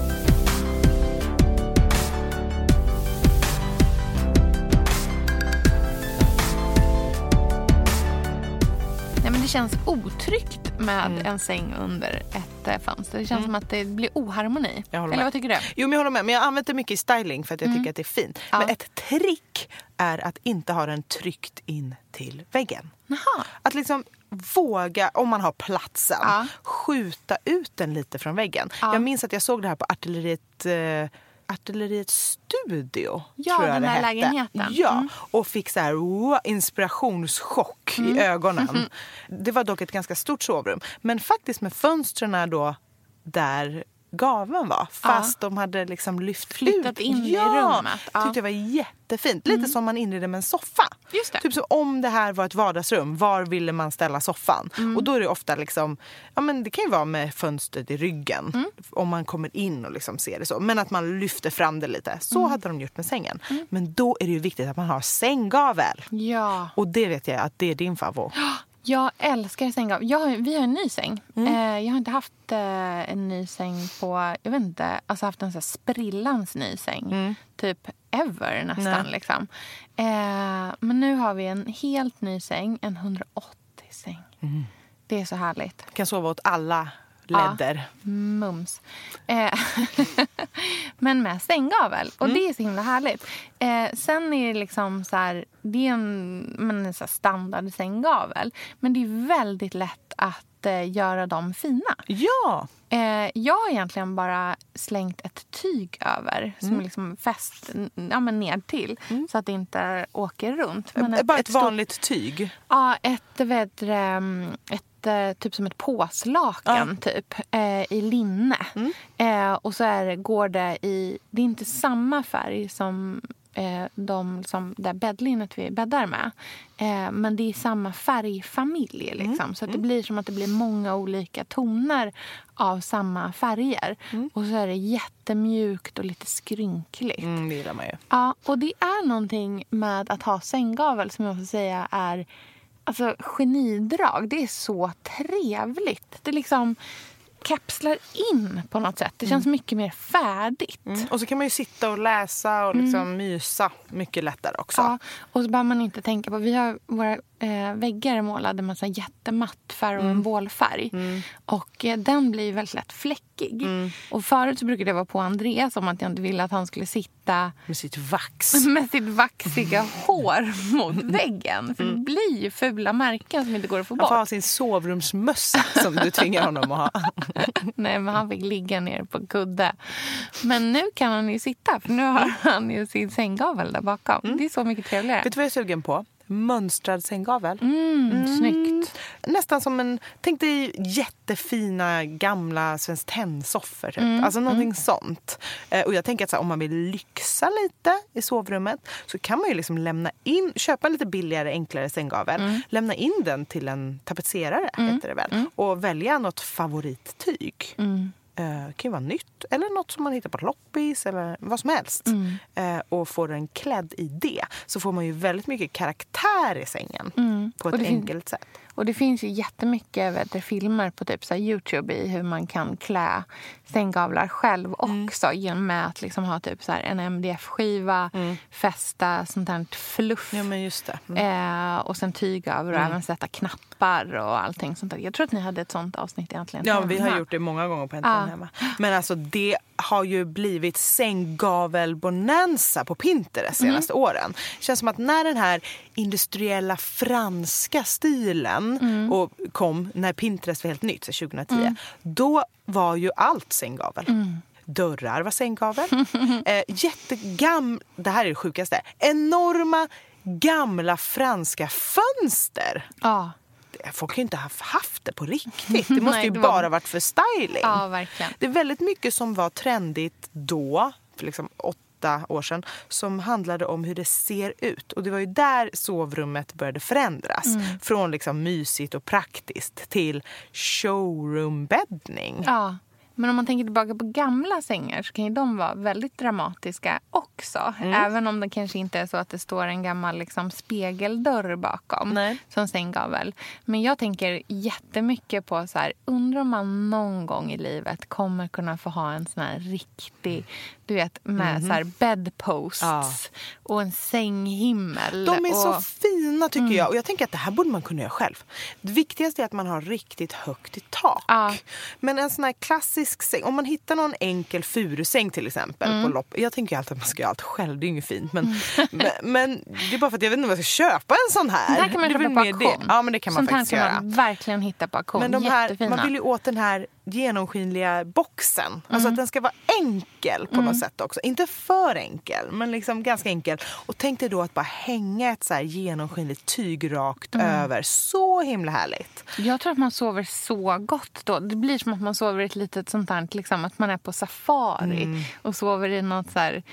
F: det känns otryggt med mm. en säng under ett äh, fönster. Det känns mm. som att det blir oharmoni. Eller vad tycker du?
D: Jo, men jag håller med. Men jag använder mycket i styling för att jag mm. tycker att det är fint. Ja. Men ett trick är att inte ha den tryckt in till väggen.
F: Aha.
D: Att liksom våga, om man har platsen,
F: Ja.
D: skjuta ut den lite från väggen.
F: Ja.
D: Jag minns att jag såg det här på Artilleriet, eh, Artilleriet studio.
F: Ja,
D: tror jag
F: den
D: det
F: här
D: hette.
F: lägenheten.
D: Ja,
F: Mm.
D: och fick så här wow, inspirationschock
F: Mm.
D: i ögonen. [LAUGHS] Det var dock ett ganska stort sovrum. Men faktiskt med fönstren då där gaven var. Fast de hade liksom lyft
F: Flyttat
D: ut.
F: in i
D: ja,
F: rummet. Ja.
D: tyckte jag var jättefint. Lite som man inreder med en soffa.
F: Just det.
D: Typ som om det här var ett vardagsrum, var ville man ställa soffan?
F: Mm.
D: Och då är det ofta liksom, ja men det kan ju vara med fönstret i ryggen.
F: Mm.
D: Om man kommer in och liksom ser det så. Men att man lyfter fram det lite. Så
F: Mm.
D: hade de gjort med sängen. Men då är det ju viktigt att man har sänggavel.
F: Ja.
D: Och det vet jag att det är din favorit.
F: Jag älskar sänggavel. Jag vi har en ny säng.
D: Mm.
F: Eh, jag har inte haft eh, en ny säng på... Jag vet inte. Alltså haft en så här sprillans ny säng. Typ ever nästan.
D: Mm.
F: Liksom. Eh, men nu har vi en helt ny säng. En 180-säng.
D: Mm.
F: Det är så härligt.
D: Kan sova åt alla ledder.
F: Mums. Eh, [LAUGHS] men med sänggavel. Och det är så himla härligt. Eh, sen är det liksom så här, det är en, men en så standard sänggavel. Men det är väldigt lätt att eh, göra dem fina.
D: Ja!
F: Eh, jag har egentligen bara slängt ett tyg över som är liksom fäst ja, men ner till så att det inte åker runt. Men
D: Bara ett,
F: stort-
D: vanligt tyg.
F: Ja, ett, vet, mm, ett, typ som ett påslakan typ, eh, i linne. Eh, och så är, går det i... Det är inte samma färg som eh, de som det bäddlinnet vi bäddar med. Eh, men det är samma färgfamilj. Liksom. Så att det blir som att det blir många olika toner av samma färger. Och så är det jättemjukt och lite skrynkligt.
D: Mm, det gillar man ju.
F: Ja, och det är någonting med att ha sänggavel som jag får säga är alltså, genidrag. Det är så trevligt. Det liksom kapslar in på något sätt. Det känns mycket mer färdigt.
D: Och så kan man ju sitta och läsa och liksom mysa mycket lättare också.
F: Ja, och så behöver man inte tänka på... Vi har våra eh, väggar är målade med så jättematt ferroenbolfärg. Och eh, den blir väldigt lätt fläckig. Och förut så brukade jag vara på Andreas om att jag inte ville att han skulle sitta
D: Med sitt vax. [LAUGHS]
F: med sitt vaxiga hår mot väggen. För det blir ju fula märken som inte går att få
D: Han får
F: bort.
D: ha sin sovrumsmössa som du tvingar honom att ha. [LAUGHS]
F: Nej, men han fick ligga ner på kudde. Men nu kan han ju sitta, för nu har han ju sin sänggavel där bakom. Det är så mycket trevligare.
D: Vet du vad jag är sugen på? Mönstrad sänggavel.
F: Mm, Snyggt.
D: Nästan som en... Tänk dig jättefina gamla Svenskt Tenn-soffor. Typ.
F: Mm,
D: Alltså någonting sånt. Eh, och jag tänker att här, om man vill lyxa lite i sovrummet så kan man ju liksom lämna in, köpa en lite billigare, enklare sänggavel.
F: Mm.
D: Lämna in den till en tapetserare, heter det väl. Och välja något favorittyg.
F: Mm.
D: Eh, kan ju vara nytt eller något som man hittar på loppis eller vad som helst.
F: Mm.
D: Eh, och får den klädd i det så får man ju väldigt mycket karaktär i sängen på
F: Mm. Och
D: ett
F: det
D: enkelt sätt.
F: Och det finns ju jättemycket vet filmer på typ så Youtube i hur man kan klä sänggavlar själv också genom att liksom ha typ så en MDF-skiva, fästa sånt här fluff
D: Ja, men just det. Mm.
F: eh, och sen tyg över och även sätta knappar och allting sånt där. Jag tror att ni hade ett sånt avsnitt egentligen.
D: Ja, vi har
F: hemma.
D: gjort det många gånger på Äntligen
F: Ja.
D: hemma. Men alltså det har ju blivit sänggavel-bonanza på Pinterest
F: Mm.
D: senaste åren. känns som att när den här industriella franska stilen
F: Mm.
D: och kom, när Pinterest var helt nytt, så 2010,
F: Mm.
D: då var ju allt sänggavel. Dörrar var sänggavel. [LAUGHS] eh, jättegam... Det här är det sjukaste. Enorma gamla franska fönster.
F: Ja,
D: Folk har ju inte haft, haft det på riktigt. Det [LAUGHS] måste
F: Nej,
D: ju
F: det var-
D: bara varit för styling.
F: ja verkligen.
D: Det är väldigt mycket som var trendigt då, för liksom åtta år sedan, som handlade om hur det ser ut. Och det var ju där sovrummet började förändras.
F: Mm.
D: Från liksom mysigt och praktiskt till showroombäddning.
F: Ja. Men om man tänker tillbaka på gamla sängar så kan ju de vara väldigt dramatiska också.
D: Mm.
F: Även om det kanske inte är så att det står en gammal liksom, spegeldörr bakom
D: Nej.
F: som sänggavel. Men jag tänker jättemycket på så här, undrar om man någon gång i livet kommer kunna få ha en sån här riktig, du vet med så här bedposts.
D: Ja.
F: och en sänghimmel.
D: De är
F: och,
D: så fina tycker
F: Mm.
D: jag. Och jag tänker att det här borde man kunna göra själv. Det viktigaste är att man har riktigt högt i tak.
F: Ja.
D: Men en sån här klassisk praktisk säng. Om man hittar någon enkel furusäng till exempel
F: Mm.
D: på lopp. Jag tänker ju alltid att man ska göra allt själv, det är ju inget fint. Men, [LAUGHS] men, men det är bara för att jag vet inte om jag ska köpa en sån här.
F: Det här kan man köpa på auktion.
D: Ja men det kan man
F: Sånt här
D: faktiskt
F: kan
D: göra.
F: man verkligen hitta på auktion.
D: Men de här,
F: Jättefina.
D: man vill ju åt den här genomskinliga boxen. Alltså
F: Mm.
D: att den ska vara enkel på något sätt också. Inte för enkel, men liksom ganska enkel. Och tänk dig då att bara hänga ett så här genomskinligt tyg rakt
F: Mm.
D: över. Så himla härligt.
F: Jag tror att man sover så gott då. Det blir som att man sover i ett litet sånt här, liksom, att man är på safari
D: Mm.
F: och sover i något så här,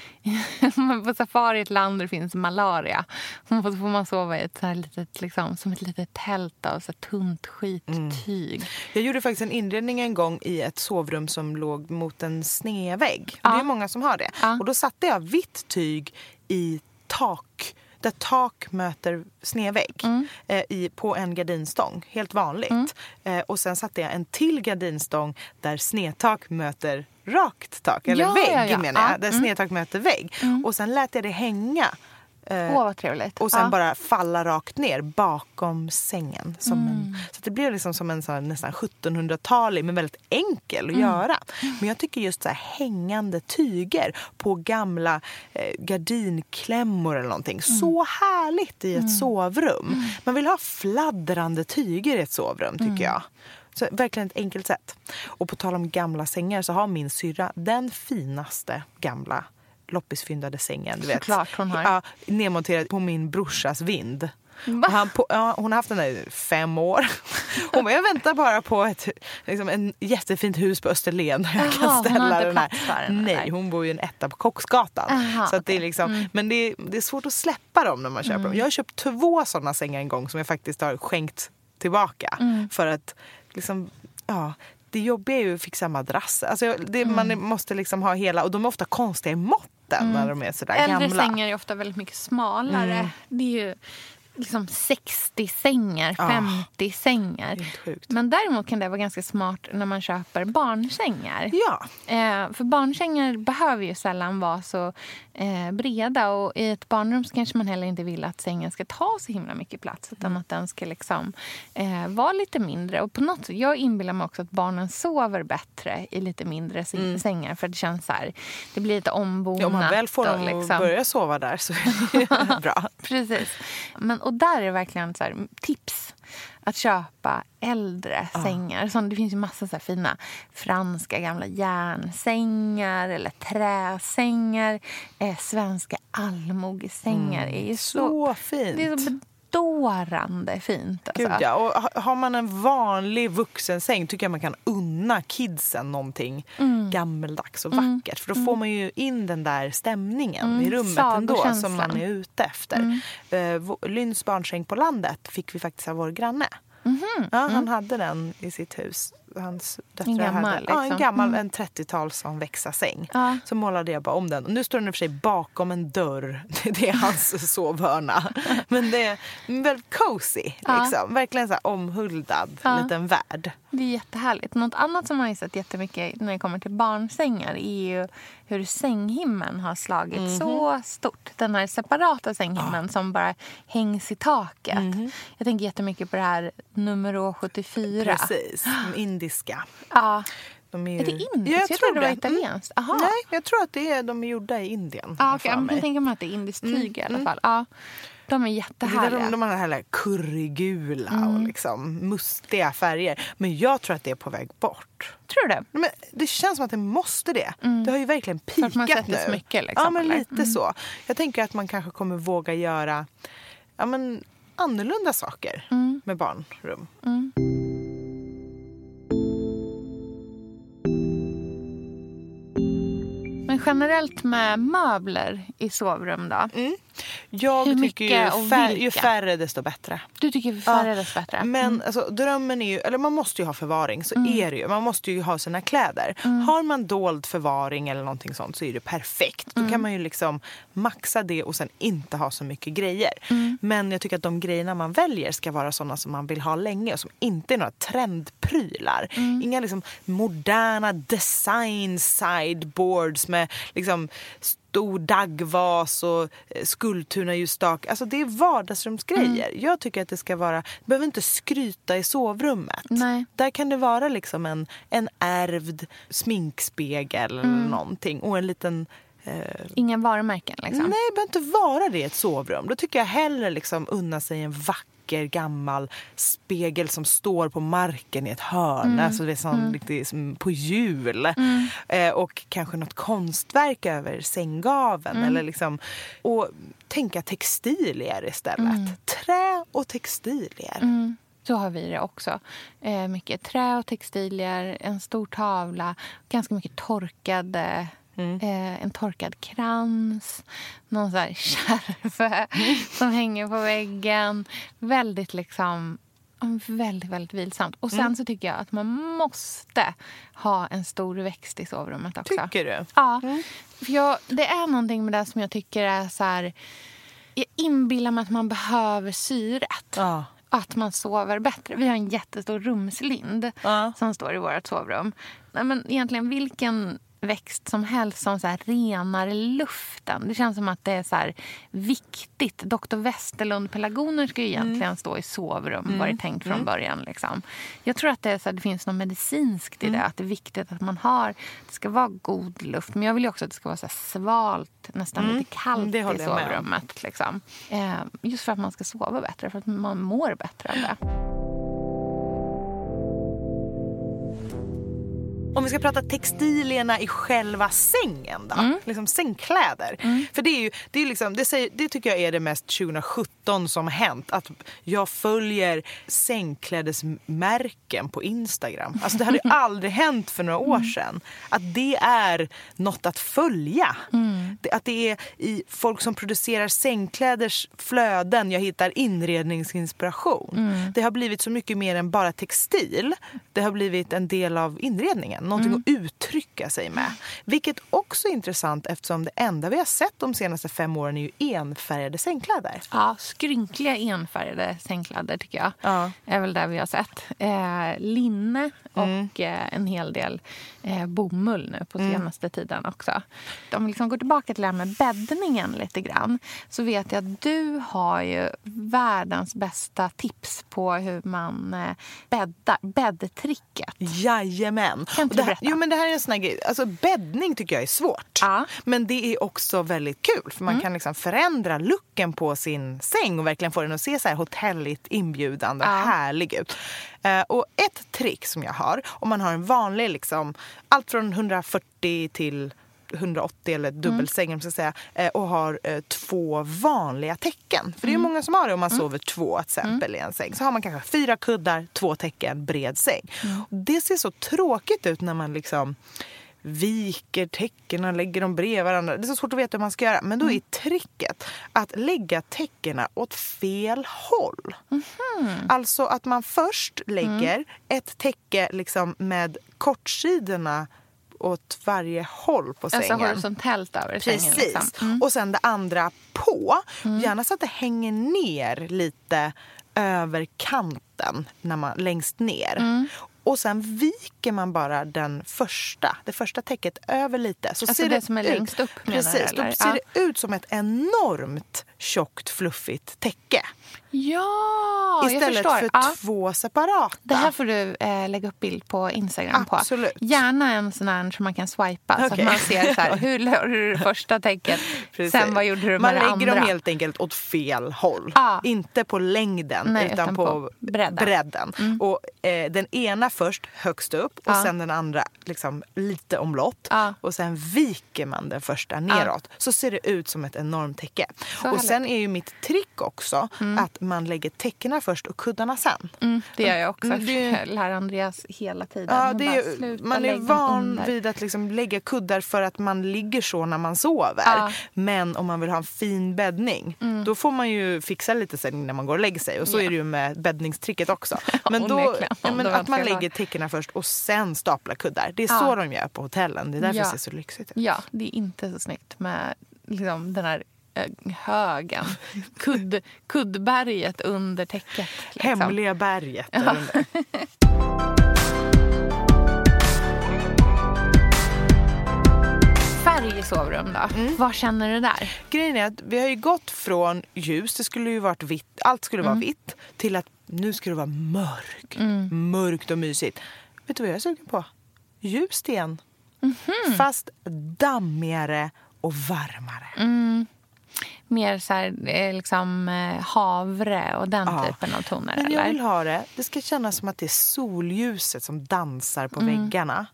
F: man [LAUGHS] är på safari i ett land där det finns malaria. Och så får man sova i ett så här litet, liksom, som ett litet tält av så här tunt skittyg.
D: Jag gjorde faktiskt en inredning en gång i ett sovrum som låg mot en snedvägg. Det är många som har det.
F: Ja.
D: Och då satte jag vitt tyg i tak där tak möter snedvägg
F: Mm.
D: eh, i, på en gardinstång. Helt vanligt. Eh, och sen satte jag en till gardinstång där snedtak möter rakt tak. Eller
F: Ja,
D: vägg
F: ja, ja.
D: menar jag.
F: Ja,
D: Där
F: mm.
D: snedtak möter vägg. Och sen lät jag det hänga. Eh,
F: Åh, vad trevligt.
D: och sen
F: Ja.
D: bara falla rakt ner bakom sängen. Som
F: Mm.
D: en, så det blev liksom som en sån nästan 1700-talig men väldigt enkel
F: Mm.
D: att göra. Men jag tycker just så här hängande tyger på gamla eh, gardinklämmor eller någonting.
F: Mm.
D: Så härligt i ett sovrum. Man vill ha fladdrande tyger i ett sovrum
F: Mm.
D: tycker jag. Så verkligen ett enkelt sätt. Och på tal om gamla sängar så har min syrra den finaste gamla loppisfyndade sängen. Du vet.
F: Såklart hon har.
D: Ja, nedmonterad på min brorsas vind. På, ja, hon har haft den där i fem år. [LAUGHS] Hon bara, jag väntar bara på ett liksom en jättefint hus på Österlen där jag
F: Jaha,
D: kan ställa den här.
F: den,
D: Nej, hon bor ju en etta på Kocksgatan.
F: Aha,
D: så att det är liksom,
F: Mm.
D: Men det är, det är svårt att släppa dem när man köper dem. Jag har köpt två sådana sängar en gång som jag faktiskt har skänkt tillbaka.
F: Mm.
D: För att liksom, ja, det jobbiga är ju att fixa madrasser. Alltså, det,
F: Mm.
D: Man måste liksom ha hela, och de är ofta konstiga i måtten när de är sådär
F: Äldre
D: gamla.
F: sängar är ofta väldigt mycket smalare.
D: Mm.
F: Det är ju liksom 60 sängar,
D: Ja.
F: 50 sängar.
D: Helt sjukt.
F: Men däremot kan det vara ganska smart när man köper barnsängar.
D: Ja.
F: Eh, för barnsängar behöver ju sällan vara så eh, breda. Och I ett barnrum kanske man heller inte vill att sängen ska ta så himla mycket plats. Utan att den ska liksom, eh, vara lite mindre. Och på något, sätt- jag inbillar mig också att barnen sover bättre i lite mindre säng- sängar. För det känns så här, det blir lite ombonat.
D: Ja, om man väl får dem
F: liksom-
D: att börja sova där så är det [LAUGHS] bra.
F: Precis. Men, och där är det verkligen så här, tips att köpa äldre sängar. Så det finns ju massa så fina franska gamla järnsängar eller träsängar. Eh, svenska allmogesängar är ju så,
D: Så fint.
F: det är så bedårande fint. Alltså.
D: Gud, ja. och ha- har man en vanlig vuxensäng tycker jag man kan unna kidsen någonting
F: Mm.
D: gammeldags och vackert. För då får man ju in den där stämningen
F: Mm,
D: i rummet ändå som man är ute efter.
F: Mm.
D: Vå- Lynns barnsäng på landet fick vi faktiskt av vår granne.
F: Mhm.
D: Ja, han hade den i sitt hus. Hans döttrar
F: En gammal,
D: hade ja, en
F: liksom.
D: gammal
F: Mm.
D: en 30-tals som växarsäng.
F: Ja.
D: Så målade jag bara om den. Och nu står den i och för sig bakom en dörr. [LAUGHS] Det är hans [LAUGHS] sovhörna. Men det är väldigt cozy.
F: Ja.
D: Liksom. Verkligen så omhuldad
F: Ja.
D: liten värld.
F: Det är jättehärligt. Något annat som man har sett jättemycket när det kommer till barnsängar är ju hur sänghimmen har slagit
D: Mhm.
F: så stort. Den här separata sänghimmen som bara hängs i taket.
D: Mhm.
F: Jag tänker jättemycket på det här nummer 74.
D: Precis, de [GASPS] indiska.
F: Ja.
D: De är,
F: Är det
D: ju-
F: indiskt? Jag trodde det var italienskt. Aha.
D: Nej, jag tror att det är, de är gjorda i Indien.
F: Ja, okay. Jag tänker mig att det är indiskt
D: Mm,
F: tyg i alla
D: mm.
F: fall. Ja. De är
D: Det är
F: jättehärliga.
D: de, de här currygula och
F: Mm.
D: liksom mustiga färger. Men jag tror att det är på väg bort.
F: Tror du det?
D: Men det känns som att det måste det. Det har ju verkligen
F: Mm. För att man
D: nu.
F: mycket, liksom,
D: ja, men
F: eller?
D: lite
F: Mm.
D: så. Jag tänker att man kanske kommer våga göra ja, men, annorlunda saker
F: Mm.
D: med barnrum.
F: Men generellt med möbler i sovrum då?
D: Jag
F: Hur
D: tycker ju, fär, ju färre desto bättre.
F: Du tycker färre desto bättre? Mm.
D: Men alltså, drömmen är ju, eller man måste ju ha förvaring, så är det ju. Man måste ju ha sina kläder.
F: Mm.
D: Har man dold förvaring eller någonting sånt så är det perfekt. Då
F: Mm.
D: kan man ju liksom maxa det och sen inte ha så mycket grejer.
F: Mm.
D: Men jag tycker att de grejerna man väljer ska vara såna som man vill ha länge och som inte är några trendprylar.
F: Mm.
D: Inga liksom moderna design sideboards med liksom stor daggvas och eh, Skultuna ljusstak. Alltså det är vardagsrumsgrejer.
F: Mm.
D: Jag tycker att det ska vara, du behöver inte skryta i sovrummet.
F: Nej.
D: Där kan det vara liksom en, en ärvd sminkspegel eller
F: Mm.
D: någonting och en liten eh,
F: Inga varumärken liksom.
D: Nej, det behöver inte vara det i ett sovrum. Då tycker jag hellre liksom unna sig en vacker gammal spegel som står på marken i ett hörn.
F: Mm.
D: Alltså det är sån,
F: Mm.
D: riktigt som på hjul.
F: Mm.
D: Eh, och kanske något konstverk över sänggaveln.
F: Mm.
D: Eller liksom, och tänka textilier istället.
F: Mm.
D: Trä och textilier.
F: Mm. Så har vi det också. Eh, mycket trä och textilier, en stor tavla, ganska mycket torkade Eh, en torkad krans, någon så här [LAUGHS] kärve som hänger på väggen. Väldigt liksom ja, väldigt, väldigt vilsamt. Och sen
D: Mm.
F: så tycker jag att man måste ha en stor växt i sovrummet också.
D: Tycker du?
F: Ja. För jag, det är någonting med det som jag tycker är så här... Jag inbillar mig att man behöver syret.
D: Ja.
F: Att man sover bättre. Vi har en jättestor rumslind som står i vårt sovrum. Nej, men egentligen vilken växt som helst som så här renar luften. Det känns som att det är så viktigt. Dr. Westerlund-pelargoner ska ju egentligen stå i sovrum,
D: Mm.
F: var det tänkt från
D: Mm.
F: början. Liksom. Jag tror att det, är så här, det finns något medicinskt i det. Att det är viktigt att man har... Det ska vara god luft. Men jag vill också att det ska vara så svalt, nästan
D: Mm.
F: lite kallt i sovrummet. Liksom. Eh, just för att man ska sova bättre, för att man mår bättre av det.
D: Om vi ska prata textilierna i själva sängen då.
F: Mm.
D: Liksom sängkläder. För det, är ju, det, är liksom, det, säger, det tycker jag är det mest 2017 som hänt. Att jag följer sängklädesmärken på Instagram. Alltså det hade ju [LAUGHS] aldrig hänt för några år sedan. Att det är något att följa. Det, att det är i folk som producerar sängkläders flöden jag hittar inredningsinspiration.
F: Mm.
D: Det har blivit så mycket mer än bara textil. Det har blivit en del av inredningen. Någonting att uttrycka sig med. Vilket också är intressant eftersom det enda vi har sett de senaste fem åren är ju enfärgade sängkläder.
F: Ja, skrynkliga enfärgade sängkläder tycker jag. är väl det vi har sett. Eh, linne och eh, en hel del eh, bomull nu på
D: Mm.
F: senaste tiden också. Om vi liksom går tillbaka till det här med bäddningen lite grann så vet jag att du har ju världens bästa tips på hur man eh, bäddar. Bäddtricket.
D: Jajamän.
F: Kan inte du
D: det här,
F: berätta?
D: jo, men det här är en sån här grej. Alltså, bäddning tycker jag är svårt. Men det är också väldigt kul. För man
F: Mm.
D: kan liksom förändra looken på sin säng och verkligen få den att se så här hotelligt inbjudande och härlig ut. Eh, och ett trick som jag har, om man har en vanlig, liksom, allt från 140 till 180 eller dubbelsäng ska säga, eh, och har eh, två vanliga täcken. För det är
F: Mm.
D: många som har det om man sover två till exempel i en säng. Så har man kanske fyra kuddar, två täcken, bred säng. Och det ser så tråkigt ut när man liksom viker täckena lägger dem bredvid varandra. Det är så svårt att veta hur man ska göra. Men då är tricket att lägga täckena åt fel håll. Alltså att man först lägger ett täcke liksom med kortsidorna åt varje håll på sängen.
F: Alltså horisontellt över
D: Precis.
F: sängen. Liksom.
D: Och sen det andra på. Gärna så att det hänger ner lite över kanten när man, längst ner. Och sen viker man bara den första, det första täcket över lite. Så
F: Alltså
D: ser
F: det som är
D: ut,
F: längst upp, menar
D: Precis, då
F: eller?
D: ser det ut som ett enormt tjockt fluffigt täcke.
F: Ja,
D: Istället för
F: Ja.
D: två separata.
F: Det här får du eh, lägga upp bild på Instagram
D: Absolut.
F: på. Gärna en sån här som man kan swipa så
D: Okej.
F: att man ser så här, [LAUGHS] hur la du det första
D: Precis.
F: sen vad gjorde du med
D: Man
F: det
D: lägger
F: andra?
D: dem helt enkelt åt fel håll.
F: Ja.
D: Inte på längden
F: Nej,
D: utan,
F: utan
D: på,
F: på bredden. Mm.
D: Och eh, Den ena först högst upp och
F: Ja.
D: sen den andra liksom lite omlott. Och sen viker man den första neråt. Så ser det ut som ett enormt täcke.
F: Så
D: och sen är ju mitt trick också att man lägger täckena först och kuddarna sen.
F: Mm, det gör jag också.
D: Mm, det-
F: Jag lär Andreas hela tiden.
D: Ja, det
F: bara,
D: är,
F: sluta
D: man är van vid att liksom lägga kuddar för att man ligger så när man sover.
F: Ja.
D: Men om man vill ha en fin bäddning,
F: Mm.
D: då får man ju fixa lite sen när man går och lägger sig. Och så
F: Ja.
D: är det ju med bäddningstricket också. [LAUGHS] Men då, ja, men
F: Det
D: att man lägger täckena först och sen staplar kuddar. Det är så de gör på hotellen. Det är därför
F: Ja.
D: det ser så lyxigt ut.
F: Ja, det är inte så snyggt med liksom, den här högen. [LAUGHS] Kudd, kuddberget under täcket. Liksom.
D: Hemliga berget
F: Ja.
D: under. [LAUGHS]
F: varje sovrum då?
D: Mm.
F: Vad känner du där?
D: Grejen är att vi har ju gått från ljus, det skulle ju varit vitt, allt skulle
F: Mm.
D: vara vitt, till att nu ska det vara mörkt. Mörkt och mysigt. Vet du vad jag är sugen på? Ljust igen.
F: Mhm.
D: Fast dammigare och varmare.
F: Mm. Mer så här, eh, liksom eh, havre och den
D: Ja.
F: typen av toner
D: Men jag
F: eller?
D: vill ha det, det ska kännas som att det är solljuset som dansar på
F: Mm.
D: väggarna.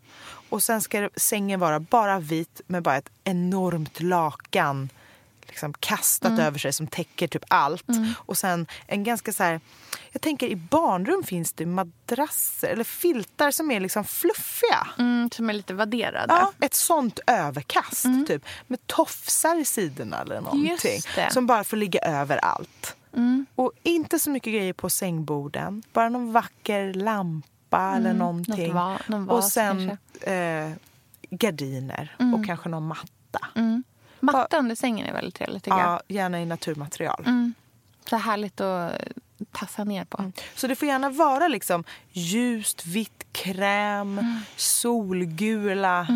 D: Och sen ska sängen vara bara vit med bara ett enormt lakan liksom kastat
F: Mm.
D: över sig som täcker typ allt. Och sen en ganska så här... Jag tänker i barnrum finns det madrasser eller filtar som är liksom fluffiga.
F: Mm, som är lite vadderade.
D: Ja, ett sånt överkast typ. Med tofsar i sidorna eller någonting.
F: Mm. Mm.
D: Som bara får ligga överallt. Och inte så mycket grejer på sängborden. Bara någon vacker lampa eller någonting.
F: Mm. Något va- någon
D: och
F: vas
D: sen eh, gardiner
F: Mm.
D: och kanske någon matta.
F: Matta under sängen är väldigt trevligt tycker jag.
D: Ja, gärna i naturmaterial.
F: Mm. Så härligt att tassa ner på.
D: Så det får gärna vara liksom ljust, vitt, kräm,
F: Mm.
D: solgula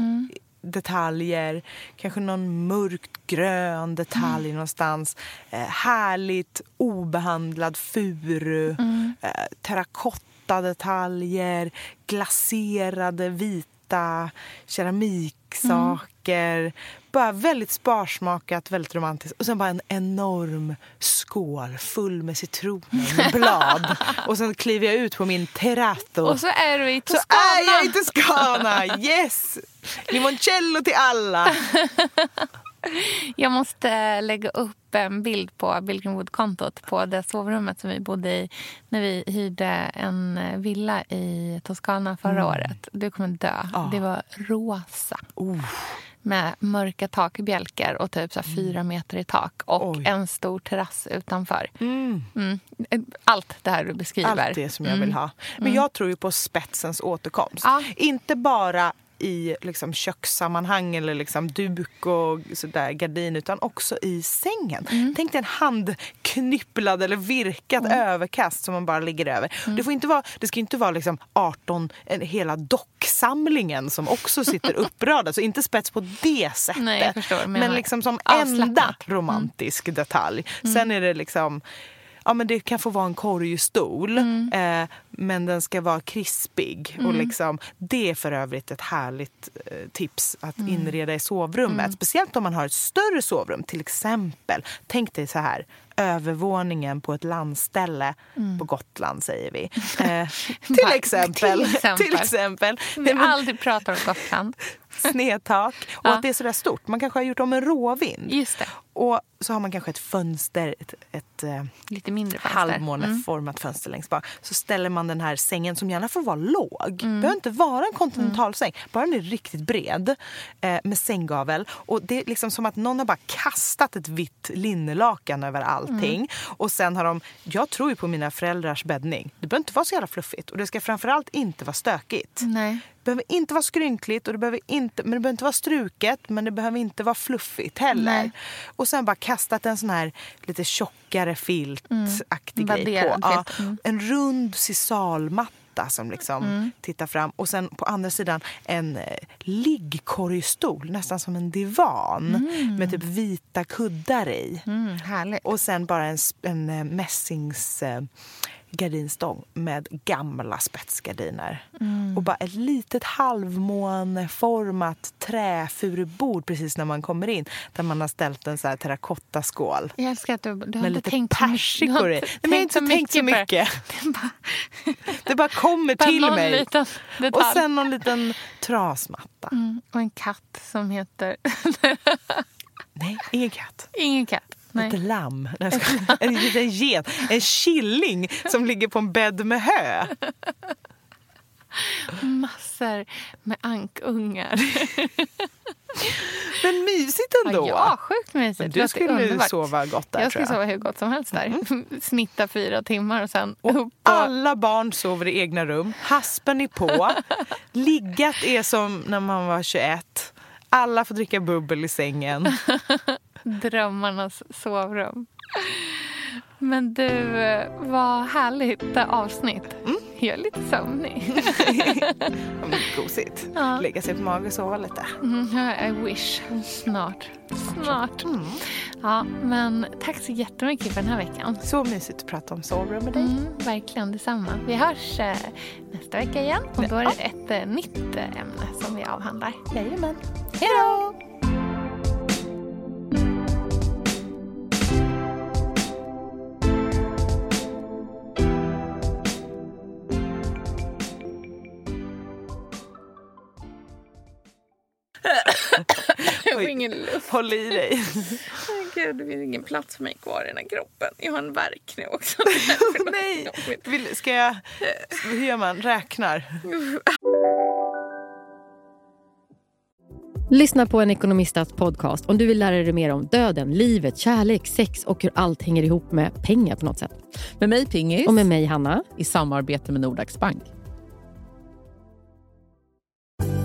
D: detaljer. Kanske någon mörkt grön detalj
F: Mm.
D: någonstans. Eh, härligt obehandlad furu.
F: Mm.
D: Eh, terrakotta-detaljer. Glaserade vita keramiksaker. Bara väldigt sparsmakat, väldigt romantiskt. Och sen bara en enorm skål full med citroner blad. [LAUGHS] och sen kliver jag ut på min terrazzo.
F: Och så är du i
D: Så
F: Toscana.
D: är jag i Toscana! Yes! Limoncello till alla! [LAUGHS]
F: Jag måste lägga upp en bild på Billgrenwood-kontot på det sovrummet som vi bodde i när vi hyrde en villa i Toscana förra
D: Mm.
F: året. Du kommer dö. Det var rosa.
D: Oh.
F: Med mörka takbjälkar och typ så här fyra meter i tak. Och
D: Oj.
F: en stor terrass utanför.
D: Mm.
F: Mm. Allt det här du beskriver.
D: Allt det som jag vill ha. Men jag tror ju på spetsens återkomst.
F: Ja.
D: Inte bara i liksom kökssammanhang eller liksom duk och sådär, gardin utan också i sängen.
F: Mm.
D: Tänk dig en handknypplad eller virkat överkast som man bara ligger över.
F: Mm.
D: Det, får inte vara, det ska inte vara liksom 18, en, hela docksamlingen som också sitter [LAUGHS] upprörda. Så inte spets på det sättet.
F: Nej, förstår
D: men
F: menar.
D: liksom som enda romantisk detalj. Sen är det liksom Ja, men det kan få vara en korgstol, eh, men den ska vara krispig. Och liksom, det är för övrigt ett härligt eh, tips att inreda i sovrummet. Speciellt om man har ett större sovrum. Till exempel, tänk dig så här, övervåningen på ett landställe på Gotland säger vi. [LAUGHS] Eh, till, exempel,
F: till exempel.
D: till exempel.
F: Vi
D: men
F: aldrig pratar om Gotland. [LAUGHS]
D: snedtak och
F: Ja.
D: att det är sådär stort. Man kanske har gjort om en råvind.
F: Just det.
D: Och så har man kanske ett fönster, ett, ett eh,
F: Lite mindre fönster.
D: halvmåneformat fönster längst bak. Så ställer man den här sängen som gärna får vara låg.
F: Mm.
D: behöver inte vara en kontinentalsäng. Bara den är riktigt bred eh, med sänggavel. Och det är liksom som att någon har bara kastat ett vitt linnelakan över allting.
F: Mm.
D: Och sen har de, jag tror ju på mina föräldrars bäddning. Det behöver inte vara så jävla fluffigt. Och det ska framförallt inte vara stökigt.
F: Nej.
D: Det behöver inte vara skrynkligt och det behöver inte, men det behöver inte vara struket men det behöver inte vara fluffigt heller.
F: Nej.
D: Och sen bara kastat en sån här lite tjockare filtaktig grej på. Ja.
F: Mm.
D: En rund sisalmatta som liksom
F: Mm.
D: tittar fram. Och sen på andra sidan en eh, liggkorgstol, nästan som en divan med typ vita kuddar i.
F: Mm, härligt.
D: Och sen bara en, en eh, mässings eh, gardinstång med gamla spetsgardiner.
F: Mm.
D: Och bara ett litet halvmåneformat träfurubord precis när man kommer in. Där man har ställt en så här terrakottaskål.
F: Jag älskar att du, du har
D: Med
F: inte
D: lite
F: tänkt
D: persikor i. Nej, men jag har inte tänkt så mycket. [LAUGHS]
F: Det bara, [LAUGHS]
D: Det bara kommer
F: bara
D: till
F: någon
D: mig. Och sen någon liten trasmatta.
F: mm, och en katt som heter... [LAUGHS]
D: Nej, ingen katt.
F: Ingen katt. Nej.
D: Ett lamm. Nej. [LAUGHS] En liten get. En killing som ligger på en bädd med hö.
F: Massor med ankungar.
D: Men mysigt ändå.
F: Ja, sjukt mysigt.
D: Men du skulle
F: underbart.
D: sova gott där
F: Jag skulle
D: jag.
F: sova hur gott som helst där. [LAUGHS] Snitta fyra timmar och sen upp och...
D: Alla barn sover i egna rum. Haspen är på. Liggat är som när man var 21. Alla får dricka bubbel i sängen. [LAUGHS]
F: drömmarnas sovrum. Men du, vad härligt avsnitt.
D: Mm.
F: Jag är lite sömnig. [LAUGHS]
D: Gosigt.
F: Ja.
D: Lägga sig på mage och sova lite.
F: Mm, I wish. Snart. Snart. Ja, men tack så jättemycket för den här veckan.
D: Så mysigt att prata om sovrum med dig.
F: Mm, verkligen detsamma. Vi hörs eh, nästa vecka igen och då är det ett eh, nytt eh, ämne som vi avhandlar.
D: Jajamän.
F: Hej då! Jag får ingen luft.
D: Håll i dig.
F: Gud, det finns ingen plats för mig kvar i den här kroppen. Jag har en värk nu också. [LAUGHS]
D: Nej! Vill, ska jag... Hur gör man? Räknar?
H: Lyssna på en ekonomistats podcast om du vill lära dig mer om döden, livet, kärlek, sex och hur allt hänger ihop med pengar på något sätt.
I: Med mig Pingis.
H: Och med mig Hanna.
I: I samarbete med Nordax Bank.